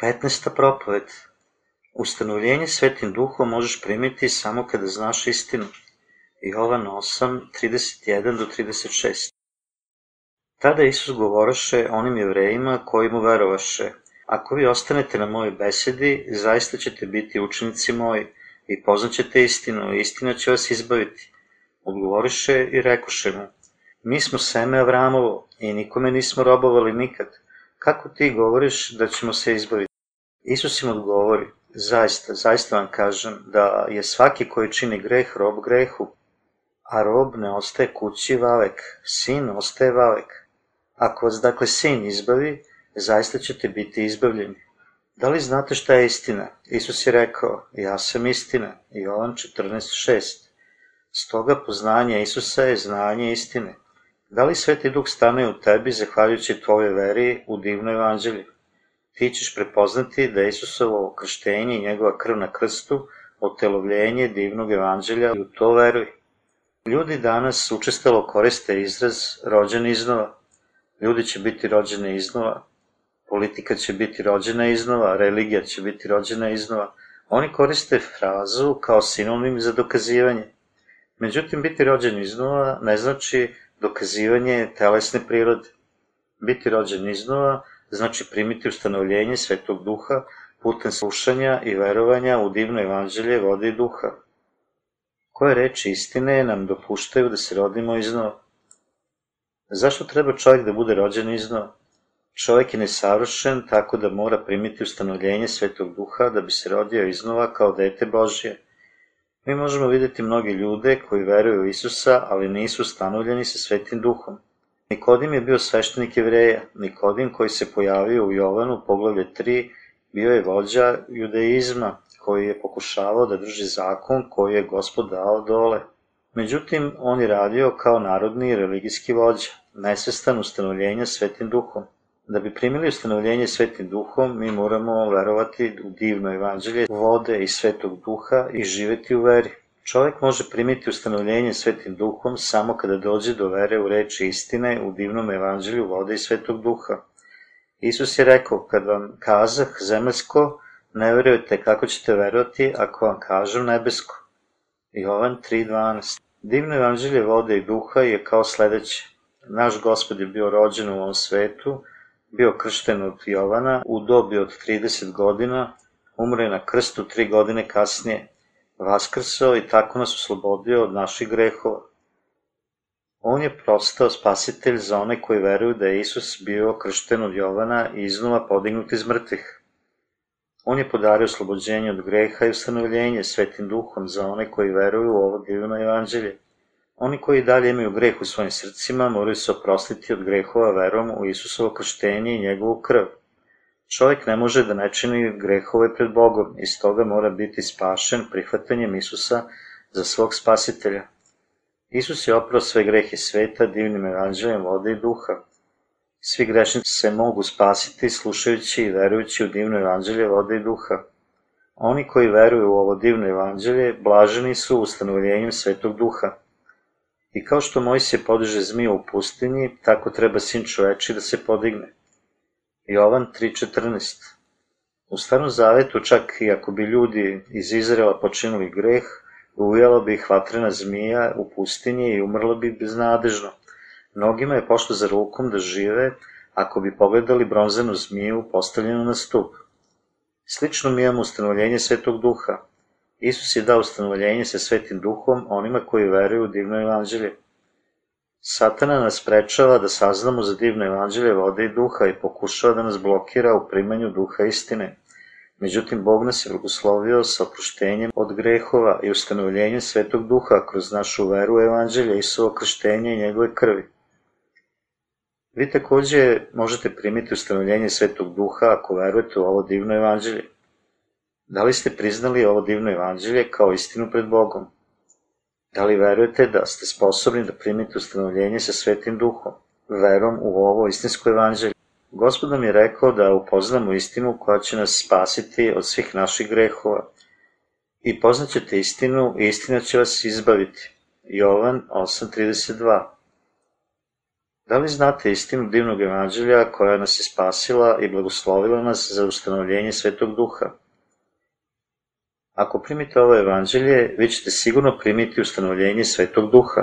15. propoved Ustanovljenje Svetim Duhom možeš primiti samo kada znaš istinu. Jovan 8, 31 do 36 Tada Isus govoraše onim jevrejima koji mu verovaše, Ako vi ostanete na mojoj besedi, zaista ćete biti učenici moji i poznaćete istinu, i istina će vas izbaviti. Odgovoriše i rekoše mu, mi smo seme Avramovo i nikome nismo robovali nikad. Kako ti govoriš da ćemo se izbaviti? Isus im odgovori, zaista, zaista vam kažem da je svaki koji čini greh rob grehu, a rob ne ostaje kući vavek, sin ostaje vavek. Ako vas dakle sin izbavi, zaista ćete biti izbavljeni. Da li znate šta je istina? Isus je rekao, ja sam istina, Jovan 14.6. Stoga poznanje Isusa je znanje istine. Da li Sveti Duh stane u tebi zahvaljujući tvojoj veri u divno evanđelje? Ti ćeš prepoznati da Isusovo krštenje i njegova krv na krstu otelovljenje divnog evanđelja i u to veruj. Ljudi danas učestalo koriste izraz rođen iznova. Ljudi će biti rođene iznova, politika će biti rođena iznova, religija će biti rođena iznova. Oni koriste frazu kao sinonim za dokazivanje. Međutim, biti rođen iznova ne znači dokazivanje telesne prirode. Biti rođen iznova znači primiti ustanovljenje Svetog Duha putem slušanja i verovanja u divno evanđelje vode i duha. Koje reči istine nam dopuštaju da se rodimo iznova? Zašto treba čovjek da bude rođen iznova? Čovjek je nesavršen, tako da mora primiti ustanovljenje Svetog Duha da bi se rodio iznova kao dete Božje. Mi možemo videti mnogi ljude koji veruju u Isusa, ali nisu ustanovljeni sa Svetim Duhom. Nikodim je bio sveštenik jevreja. Nikodim koji se pojavio u Jovanu, poglavlje 3, bio je vođa judeizma, koji je pokušavao da drži zakon koji je gospod dao dole. Međutim, on je radio kao narodni religijski vođa, nesvestan ustanovljenja Svetim Duhom. Da bi primili ustanovljenje Svetim Duhom, mi moramo verovati u divno evanđelje vode i Svetog Duha i živeti u veri. Čovek može primiti ustanovljenje Svetim Duhom samo kada dođe do vere u reči istine u divnom evanđelju vode i Svetog Duha. Isus je rekao, kad vam kazah zemaljsko, ne verujete kako ćete verovati ako vam kažem nebesko. Jovan 3.12 Divno evanđelje vode i duha je kao sledeće. Naš gospod je bio rođen u ovom svetu, bio kršten od Jovana u dobi od 30 godina, umre na krstu tri godine kasnije, vaskrsao i tako nas oslobodio od naših grehova. On je prostao spasitelj za one koji veruju da je Isus bio kršten od Jovana i iznova podignut iz mrtvih. On je podario oslobođenje od greha i ustanovljenje svetim duhom za one koji veruju u ovo divno evanđelje. Oni koji dalje imaju greh u svojim srcima moraju se oprostiti od grehova verom u Isusovo krštenje i njegovu krv. Čovjek ne može da ne čini grehove pred Bogom i stoga mora biti spašen prihvatanjem Isusa za svog spasitelja. Isus je oprao sve grehe sveta divnim evanđeljem vode i duha. Svi grešnici se mogu spasiti slušajući i verujući u divno evanđelje vode i duha. Oni koji veruju u ovo divno evanđelje, blaženi su ustanovljenjem svetog duha. I kao što Mojsije podiže zmiju u pustinji, tako treba sin čoveči da se podigne. Jovan 3.14 U starom zavetu čak i ako bi ljudi iz Izrela počinuli greh, ujela bi ih vatrena zmija u pustinji i umrla bi beznadežno. Mnogima je pošlo za rukom da žive ako bi pogledali bronzanu zmiju postavljenu na stup. Slično mi imamo ustanovljenje Svetog Duha. Isus je dao ustanovljenje sa Svetim Duhom onima koji veruju u divno evanđelje. Satana nas sprečava da saznamo za divno evanđelje vode i duha i pokušava da nas blokira u primanju duha istine. Međutim, Bog nas je blagoslovio sa oproštenjem od grehova i ustanovljenjem Svetog Duha kroz našu veru u evanđelje i svoje krštenje i njegove krvi. Vi takođe možete primiti ustanovljenje Svetog Duha ako verujete u ovo divno evanđelje. Da li ste priznali ovo divno evanđelje kao istinu pred Bogom? Da li verujete da ste sposobni da primite ustanovljenje sa Svetim Duhom, verom u ovo istinsko evanđelje? Gospod nam je rekao da upoznamo istinu koja će nas spasiti od svih naših grehova. I poznaćete istinu i istina će vas izbaviti. Jovan 8.32 Da li znate istinu divnog evanđelja koja nas je spasila i blagoslovila nas za ustanovljenje Svetog Duha? Ako primite ovo evanđelje, vi ćete sigurno primiti ustanovljenje Svetog Duha.